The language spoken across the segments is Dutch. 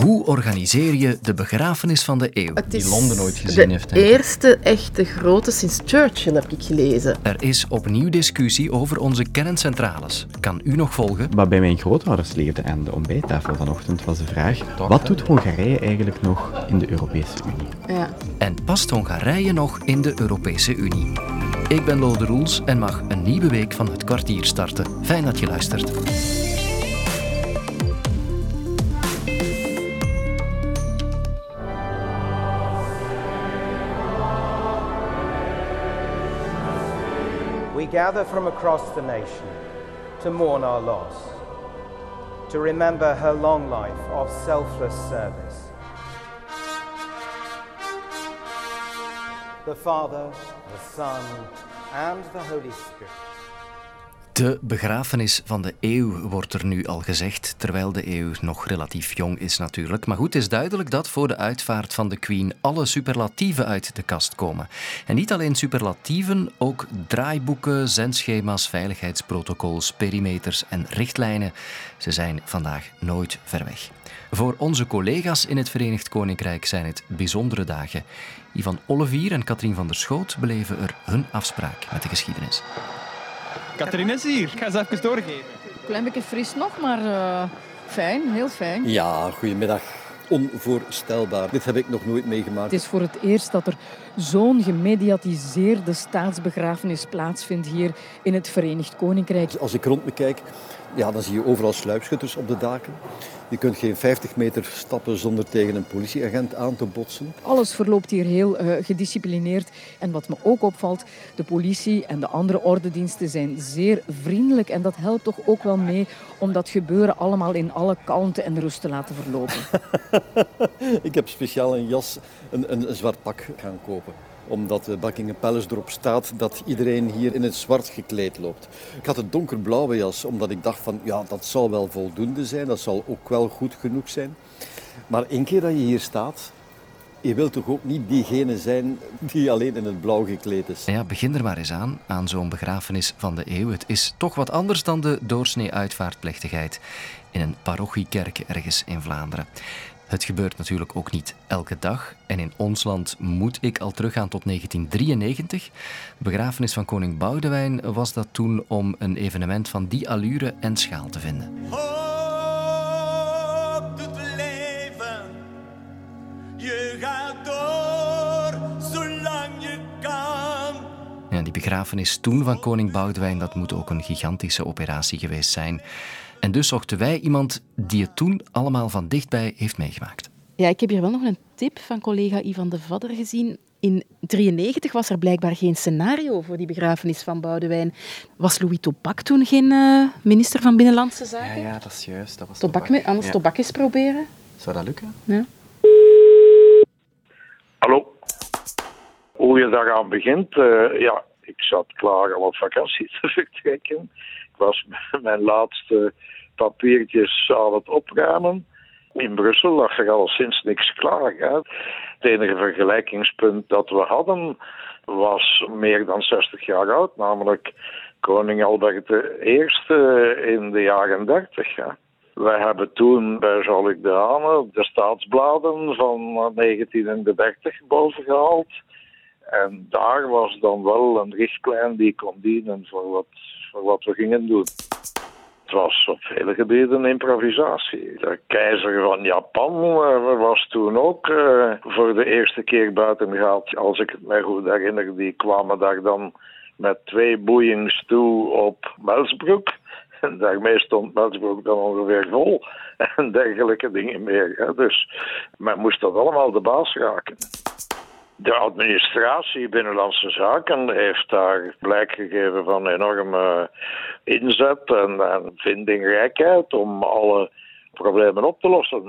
Hoe organiseer je de begrafenis van de eeuw? Die Londen ooit gezien de heeft, ik. eerste echte grote sinds Churchill, heb ik gelezen. Er is opnieuw discussie over onze kerncentrales. Kan u nog volgen? Wat bij mijn grootouders leefde aan de ontbijttafel vanochtend was de vraag: wat doet Hongarije eigenlijk nog in de Europese Unie? Ja. En past Hongarije nog in de Europese Unie? Ik ben Lode Roels en mag een nieuwe week van het kwartier starten. Fijn dat je luistert. Gather from across the nation to mourn our loss, to remember her long life of selfless service. The Father, the Son, and the Holy Spirit. De begrafenis van de eeuw wordt er nu al gezegd, terwijl de eeuw nog relatief jong is natuurlijk. Maar goed, het is duidelijk dat voor de uitvaart van de Queen alle superlatieven uit de kast komen. En niet alleen superlatieven, ook draaiboeken, zendschema's, veiligheidsprotocols, perimeters en richtlijnen. Ze zijn vandaag nooit ver weg. Voor onze collega's in het Verenigd Koninkrijk zijn het bijzondere dagen. Ivan Olivier en Katrien van der Schoot beleven er hun afspraak met de geschiedenis. Katrien is hier. Ik ga ze even doorgeven. Klein beetje fris nog, maar eh, fijn, heel fijn. Ja, goedemiddag. Onvoorstelbaar. Dit heb ik nog nooit meegemaakt. Het is voor het eerst dat er zo'n gemediatiseerde staatsbegrafenis plaatsvindt hier in het Verenigd Koninkrijk. Als ik rond me kijk, ja, dan zie je overal sluipschutters op de daken. Je kunt geen 50 meter stappen zonder tegen een politieagent aan te botsen. Alles verloopt hier heel eh, gedisciplineerd. En wat me ook opvalt, de politie en de andere ordendiensten zijn zeer vriendelijk. En dat helpt toch ook wel mee om dat gebeuren allemaal in alle kalmte en rust te laten verlopen. ik heb speciaal een jas, een, een, een zwart pak gaan kopen omdat de Buckingham Palace erop staat dat iedereen hier in het zwart gekleed loopt. Ik had een donkerblauwe jas, omdat ik dacht van ja, dat zal wel voldoende zijn, dat zal ook wel goed genoeg zijn. Maar één keer dat je hier staat, je wilt toch ook niet diegene zijn die alleen in het blauw gekleed is. Ja, begin er maar eens aan, aan zo'n begrafenis van de eeuw. Het is toch wat anders dan de doorsnee uitvaartplechtigheid in een parochiekerk ergens in Vlaanderen. Het gebeurt natuurlijk ook niet elke dag. En in ons land moet ik al teruggaan tot 1993. De begrafenis van koning Boudewijn was dat toen om een evenement van die allure en schaal te vinden. Hoop doet leven. Je gaat door zolang je kan. Ja, die begrafenis toen van koning Boudewijn, dat moet ook een gigantische operatie geweest zijn. En dus zochten wij iemand die het toen allemaal van dichtbij heeft meegemaakt. Ja, ik heb hier wel nog een tip van collega Ivan de Vadder gezien. In 1993 was er blijkbaar geen scenario voor die begrafenis van Boudewijn. Was Louis Tobac toen geen uh, minister van Binnenlandse Zaken? Ja, ja, dat is juist. Dat was Tobac, Tobac. Anders Ja. Tobac eens proberen. Zou dat lukken? Ja. Hallo. Hoe je daaraan begint, eh, ja, ik zat klaar om op vakantie te vertrekken. Ik was mijn laatste papiertjes aan het opruimen. In Brussel lag er al sinds niks klaar. Hè. Het enige vergelijkingspunt dat we hadden was meer dan 60 jaar oud, namelijk koning Albert I in de jaren 30. Ja. Wij hebben toen bij Jean-Luc Dehaene de staatsbladen van 1930 boven gehaald. En daar was dan wel een richtlijn die kon dienen voor wat, wat we gingen doen. Het was op vele gebieden improvisatie. De keizer van Japan was toen ook eh, voor de eerste keer buiten gehaald. Als ik het mij goed herinner, die kwamen daar dan met twee boeiings toe op Melsbroek. En daarmee stond Melsbroek dan ongeveer vol. En dergelijke dingen meer. Dus men moest dat allemaal de baas raken. De administratie Binnenlandse Zaken heeft daar blijk gegeven van enorme inzet en, vindingrijkheid om alle problemen op te lossen.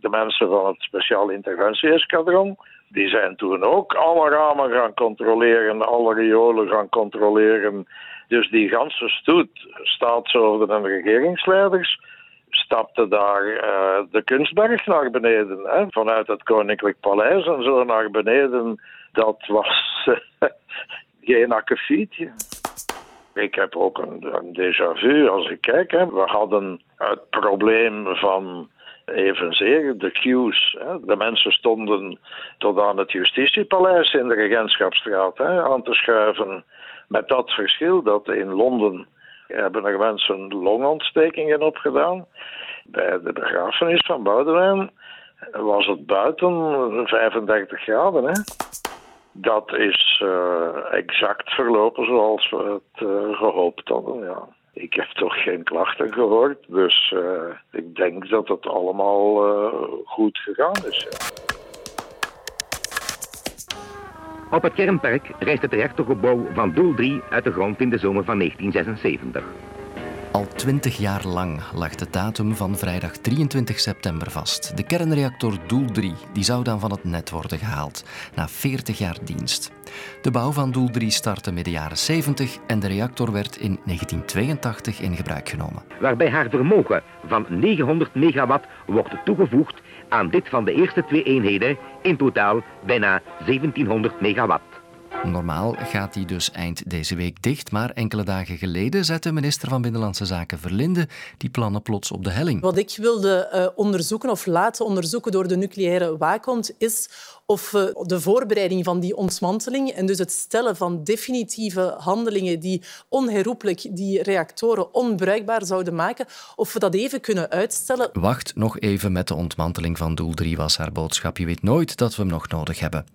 De mensen van het Speciaal Interventie-eskadron, die zijn toen ook alle ramen gaan controleren, alle riolen gaan controleren. Dus die ganse stoet, staatshoofden en regeringsleiders, stapte daar uh, de kunstberg naar beneden. Vanuit het Koninklijk Paleis en zo naar beneden. Dat was geen akkefietje. Ik heb ook een, een déjà vu als ik kijk. Hè. We hadden het probleem van evenzeer de queues. De mensen stonden tot aan het justitiepaleis in de Regentschapstraat hè, aan te schuiven. Met dat verschil dat in Londen hebben er mensen longontstekingen opgedaan. Bij de begrafenis van Boudewijn was het buiten 35 graden. Hè. Dat is uh, exact verlopen zoals we het uh, gehoopt hadden. Ja. Ik heb toch geen klachten gehoord, dus uh, ik denk dat het allemaal goed gegaan is. Op het kernperk rijst het reactorgebouw van Doel 3 uit de grond in de zomer van 1976. Al twintig jaar lang lag de datum van vrijdag 23 september vast. De kernreactor Doel 3 die zou dan van het net worden gehaald, na 40 jaar dienst. De bouw van Doel 3 startte midden jaren 70 en de reactor werd in 1982 in gebruik genomen. Waarbij haar vermogen van 900 megawatt wordt toegevoegd aan dit van de eerste twee eenheden, in totaal bijna 1700 megawatt. Normaal gaat die dus eind deze week dicht, maar enkele dagen geleden zette minister van Binnenlandse Zaken Verlinde die plannen plots op de helling. Wat ik wilde uh, onderzoeken of laten onderzoeken door de nucleaire waakhond is of we de voorbereiding van die ontmanteling en dus het stellen van definitieve handelingen die onherroepelijk die reactoren onbruikbaar zouden maken, of we dat even kunnen uitstellen. Wacht nog even met de ontmanteling van doel 3 was haar boodschap. Je weet nooit dat we hem nog nodig hebben.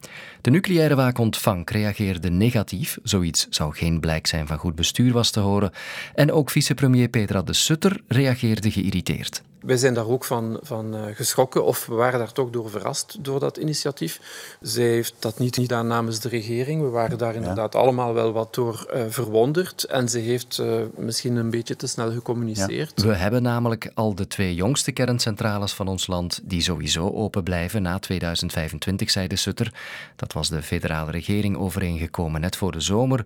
De nucleaire waakhond Vank reageerde negatief. Zoiets zou geen blijk zijn van goed bestuur was te horen. En ook vicepremier Petra de Sutter reageerde geïrriteerd. Wij zijn daar ook van, van uh, geschrokken, of we waren daar toch door verrast door dat initiatief. Zij heeft dat niet gedaan namens de regering. We waren daar inderdaad allemaal wel wat door uh, verwonderd. En ze heeft uh, misschien een beetje te snel gecommuniceerd. Ja. We hebben namelijk al de twee jongste kerncentrales van ons land die sowieso open blijven na 2025, zei de Sutter. Dat was de federale regering overeengekomen net voor de zomer.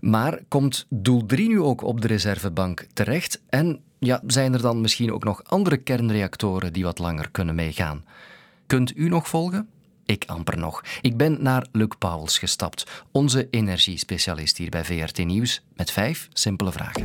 Maar komt doel 3 nu ook op de reservebank terecht? En ja, zijn er dan misschien ook nog andere kernreactoren die wat langer kunnen meegaan? Kunt u nog volgen? Ik amper nog. Ik ben naar Luc Pauwels gestapt, onze energiespecialist hier bij VRT Nieuws, met vijf simpele vragen.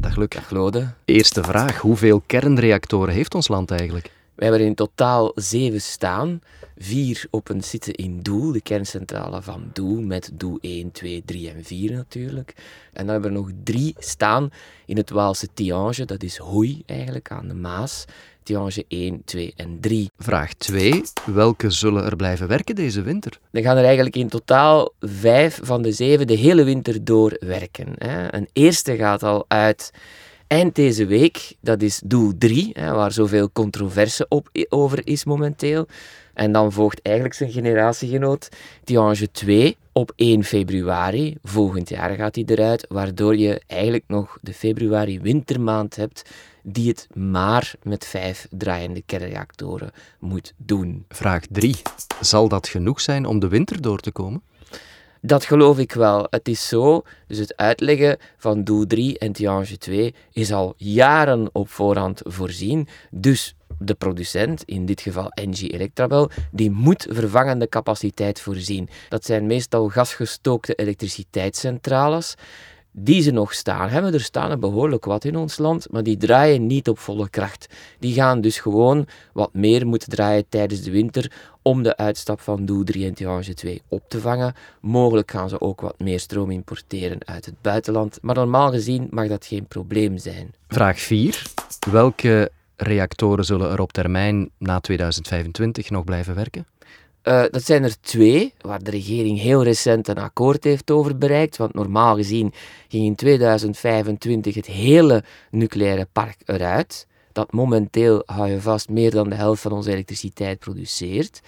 Dag Luc. Dag Lode. Eerste vraag, hoeveel kernreactoren heeft ons land eigenlijk? We hebben er in totaal zeven staan. Vier op een site in Doel, de kerncentrale van Doel, met Doel 1, 2, 3 en 4 natuurlijk. En dan hebben we nog drie staan in het Waalse Tiange, dat is Hoei eigenlijk, aan de Maas. Tiange 1, 2 en 3. Vraag 2. Welke zullen er blijven werken deze winter? Er gaan er eigenlijk in totaal vijf van de zeven de hele winter door werken. Een eerste gaat al uit eind deze week, dat is doel 3, hè, waar zoveel controverse op, over is momenteel. En dan volgt eigenlijk zijn generatiegenoot Tiange 2 op 1 februari. Volgend jaar gaat hij eruit, waardoor je eigenlijk nog de februari-wintermaand hebt die het maar met vijf draaiende kernreactoren moet doen. Vraag 3. Zal dat genoeg zijn om de winter door te komen? Dat geloof ik wel. Het is zo, dus het uitleggen van Doel 3 en Tiange 2 is al jaren op voorhand voorzien. Dus de producent, in dit geval Engie Electrabel, die moet vervangende capaciteit voorzien. Dat zijn meestal gasgestookte elektriciteitscentrales die ze nog staan hebben. Er staan er behoorlijk wat in ons land, maar die draaien niet op volle kracht. Die gaan dus gewoon wat meer moeten draaien tijdens de winter om de uitstap van Doe 3 en Tiange 2 op te vangen. Mogelijk gaan ze ook wat meer stroom importeren uit het buitenland, maar normaal gezien mag dat geen probleem zijn. Vraag 4. Welke reactoren zullen er op termijn na 2025 nog blijven werken? Uh, dat zijn er twee, waar de regering heel recent een akkoord heeft over bereikt. Want normaal gezien ging in 2025 het hele nucleaire park eruit. Dat momenteel, hou je vast, meer dan de helft van onze elektriciteit produceert.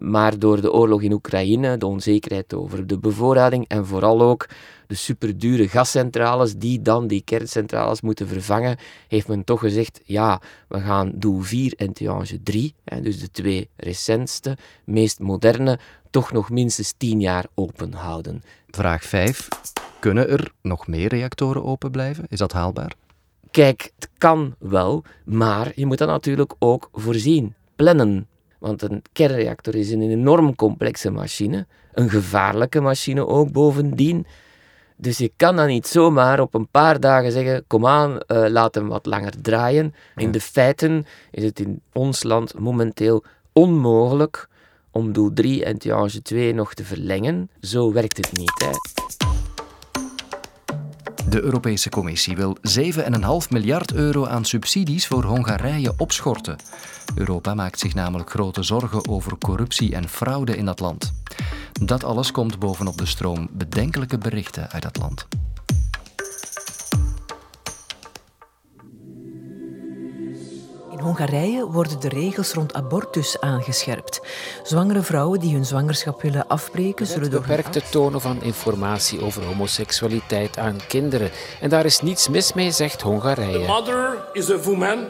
Maar door de oorlog in Oekraïne, de onzekerheid over de bevoorrading en vooral ook de superdure gascentrales die dan die kerncentrales moeten vervangen, heeft men toch gezegd, ja, we gaan Doel 4 en Tiange 3, dus de twee recentste, meest moderne, toch nog minstens 10 jaar open houden. Vraag 5. Kunnen er nog meer reactoren open blijven? Is dat haalbaar? Kijk, het kan wel, maar je moet dat natuurlijk ook voorzien, plannen. Want een kernreactor is een enorm complexe machine, een gevaarlijke machine ook bovendien. Dus je kan dan niet zomaar op een paar dagen zeggen: kom aan, uh, laat hem wat langer draaien. In de feiten is het in ons land momenteel onmogelijk om doel 3 en Tiange 2 nog te verlengen. Zo werkt het niet. Hè. De Europese Commissie wil 7,5 miljard euro aan subsidies voor Hongarije opschorten. Europa maakt zich namelijk grote zorgen over corruptie en fraude in dat land. Dat alles komt bovenop de stroom bedenkelijke berichten uit dat land. In Hongarije worden de regels rond abortus aangescherpt. Zwangere vrouwen die hun zwangerschap willen afbreken zullen door beperkte tonen van informatie over homoseksualiteit aan kinderen. En daar is niets mis mee, zegt Hongarije. The mother is a woman,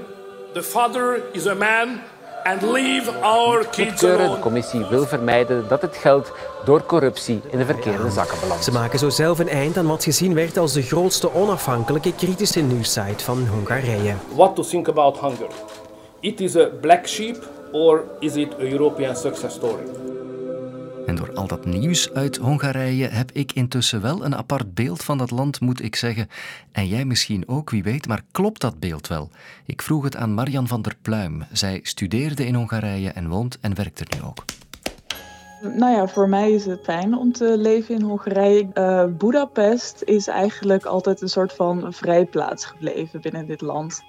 the father is a man. And leave our kids alone. De commissie wil vermijden dat het geld door corruptie in de verkeerde zakken belandt. Ze maken zo zelf een eind aan wat gezien werd als de grootste onafhankelijke kritische nieuwssite van Hongarije. What to think about hunger? It is a black sheep or is it a European success story? En door al dat nieuws uit Hongarije heb ik intussen wel een apart beeld van dat land, moet ik zeggen. En jij misschien ook, wie weet, maar klopt dat beeld wel? Ik vroeg het aan Marian van der Pluim. Zij studeerde in Hongarije en woont en werkt er nu ook. Nou ja, voor mij is het fijn om te leven in Hongarije. Uh, Budapest is eigenlijk altijd een soort van vrijplaats gebleven binnen dit land.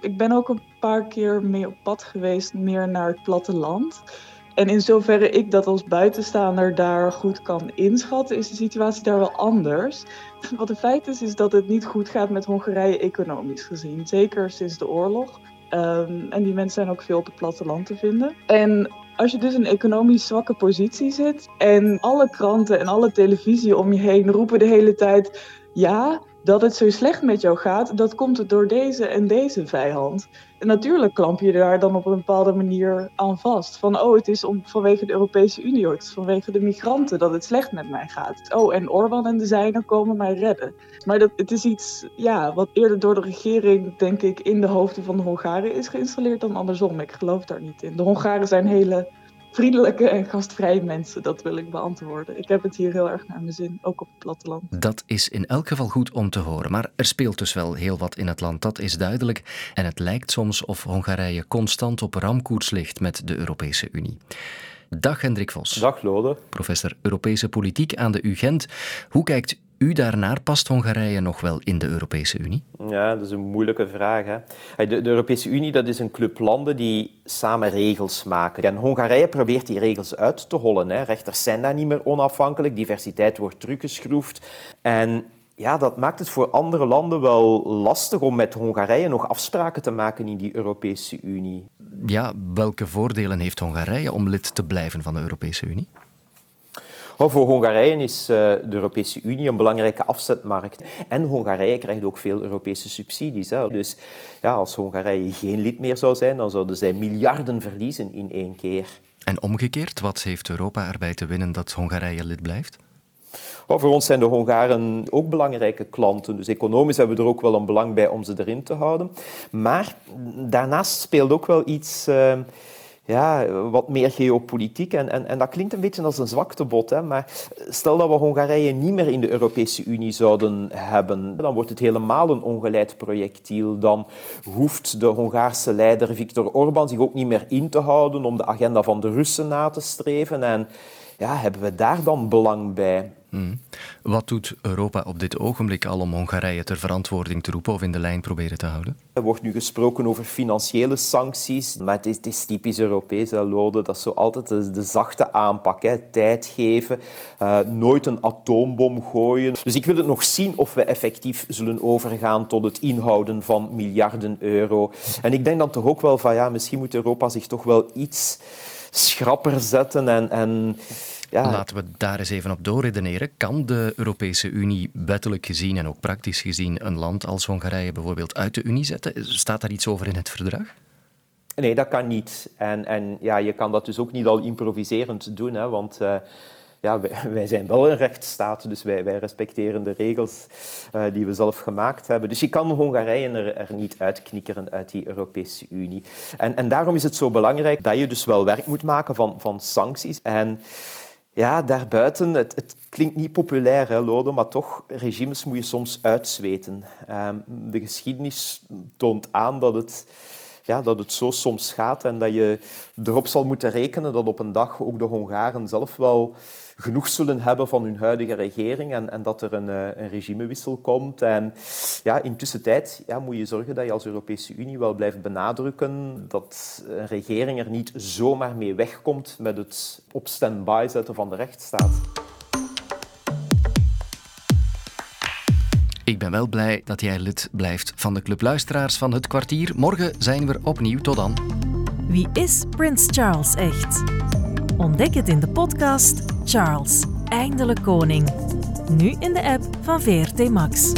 Ik ben ook een paar keer mee op pad geweest, meer naar het platteland. En in zoverre ik dat als buitenstaander daar goed kan inschatten, is de situatie daar wel anders. Wat de feit is, is dat het niet goed gaat met Hongarije economisch gezien. Zeker sinds de oorlog. Um, en die mensen zijn ook veel op het platteland te vinden. En als je dus in een economisch zwakke positie zit en alle kranten en alle televisie om je heen roepen de hele tijd: ja, dat het zo slecht met jou gaat, dat komt door deze en deze vijand. En natuurlijk klamp je daar dan op een bepaalde manier aan vast. Van, oh, het is om, vanwege de Europese Unie, het is vanwege de migranten dat het slecht met mij gaat. Oh, en Orbán en de zijnen komen mij redden. Maar dat, het is iets ja, wat eerder door de regering, denk ik, in de hoofden van de Hongaren is geïnstalleerd dan andersom. Ik geloof daar niet in. De Hongaren zijn hele vriendelijke en gastvrije mensen. Dat wil ik beantwoorden. Ik heb het hier heel erg naar mijn zin, ook op het platteland. Dat is in elk geval goed om te horen. Maar er speelt dus wel heel wat in het land, dat is duidelijk. En het lijkt soms of Hongarije constant op ramkoers ligt met de Europese Unie. Dag Hendrik Vos. Dag Lode. Professor Europese Politiek aan de UGent. Hoe kijkt u daarnaar? Past Hongarije nog wel in de Europese Unie? Ja, dat is een moeilijke vraag. Hè. De, de, Europese Unie dat is een club landen die samen regels maken. En Hongarije probeert die regels uit te hollen. Hè. Rechters zijn daar niet meer onafhankelijk, diversiteit wordt teruggeschroefd. En ja, dat maakt het voor andere landen wel lastig om met Hongarije nog afspraken te maken in die Europese Unie. Ja, welke voordelen heeft Hongarije om lid te blijven van de Europese Unie? Voor Hongarije is uh, de Europese Unie een belangrijke afzetmarkt. En Hongarije krijgt ook veel Europese subsidies. Hè. Dus ja, als Hongarije geen lid meer zou zijn, dan zouden zij miljarden verliezen in één keer. En omgekeerd, wat heeft Europa erbij te winnen dat Hongarije lid blijft? Oh, voor ons zijn de Hongaren ook belangrijke klanten. Dus economisch hebben we er ook wel een belang bij om ze erin te houden. Maar daarnaast speelt ook wel iets. Uh, ja, wat meer geopolitiek. En, en, en dat klinkt een beetje als een zwaktebod. Hè? Maar stel dat we Hongarije niet meer in de Europese Unie zouden hebben, dan wordt het helemaal een ongeleid projectiel. Dan hoeft de Hongaarse leider Viktor Orbán zich ook niet meer in te houden om de agenda van de Russen na te streven. En ja, hebben we daar dan belang bij? Hmm. Wat doet Europa op dit ogenblik al om Hongarije ter verantwoording te roepen of in de lijn proberen te houden? Er wordt nu gesproken over financiële sancties, maar het is, het is typisch Europees, Lode. Dat is zo altijd de, de zachte aanpak. Hè. Tijd geven, uh, nooit een atoombom gooien. Dus ik wil het nog zien of we effectief zullen overgaan tot het inhouden van miljarden euro. En ik denk dan toch ook wel van ja, misschien moet Europa zich toch wel iets schrapper zetten en... en ja. Laten we daar eens even op doorredeneren. Kan de Europese Unie wettelijk gezien en ook praktisch gezien een land als Hongarije bijvoorbeeld uit de Unie zetten? Staat daar iets over in het verdrag? Nee, dat kan niet. En, en ja, je kan dat dus ook niet al improviserend doen, hè, want... Uh, ja, wij, zijn wel een rechtsstaat, dus wij, wij respecteren de regels uh, die we zelf gemaakt hebben. Dus je kan Hongarije er, er, niet uitknikkeren uit die Europese Unie. En, en daarom is het zo belangrijk dat je dus wel werk moet maken van, van sancties. En ja, daarbuiten, het, het klinkt niet populair, hè, maar toch, regimes moet je soms uitzweten. Ehm, de geschiedenis toont aan dat het, ja, dat het zo soms gaat en dat je erop zal moeten rekenen dat op een dag ook de Hongaren zelf wel genoeg zullen hebben van hun huidige regering en, en dat er een, eh, een regimewissel komt. En ja, intussen tijd ja, moet je zorgen dat je als Europese Unie wel blijft benadrukken dat een regering er niet zomaar mee wegkomt met het op stand-by zetten van de rechtsstaat. Ik ben wel blij dat jij lid blijft van de Club Luisteraars van het kwartier. Morgen zijn we opnieuw. Tot dan. Wie is Prins Charles echt? Ontdek het in de podcast Charles, eindelijk koning. Nu in de app van VRT Max.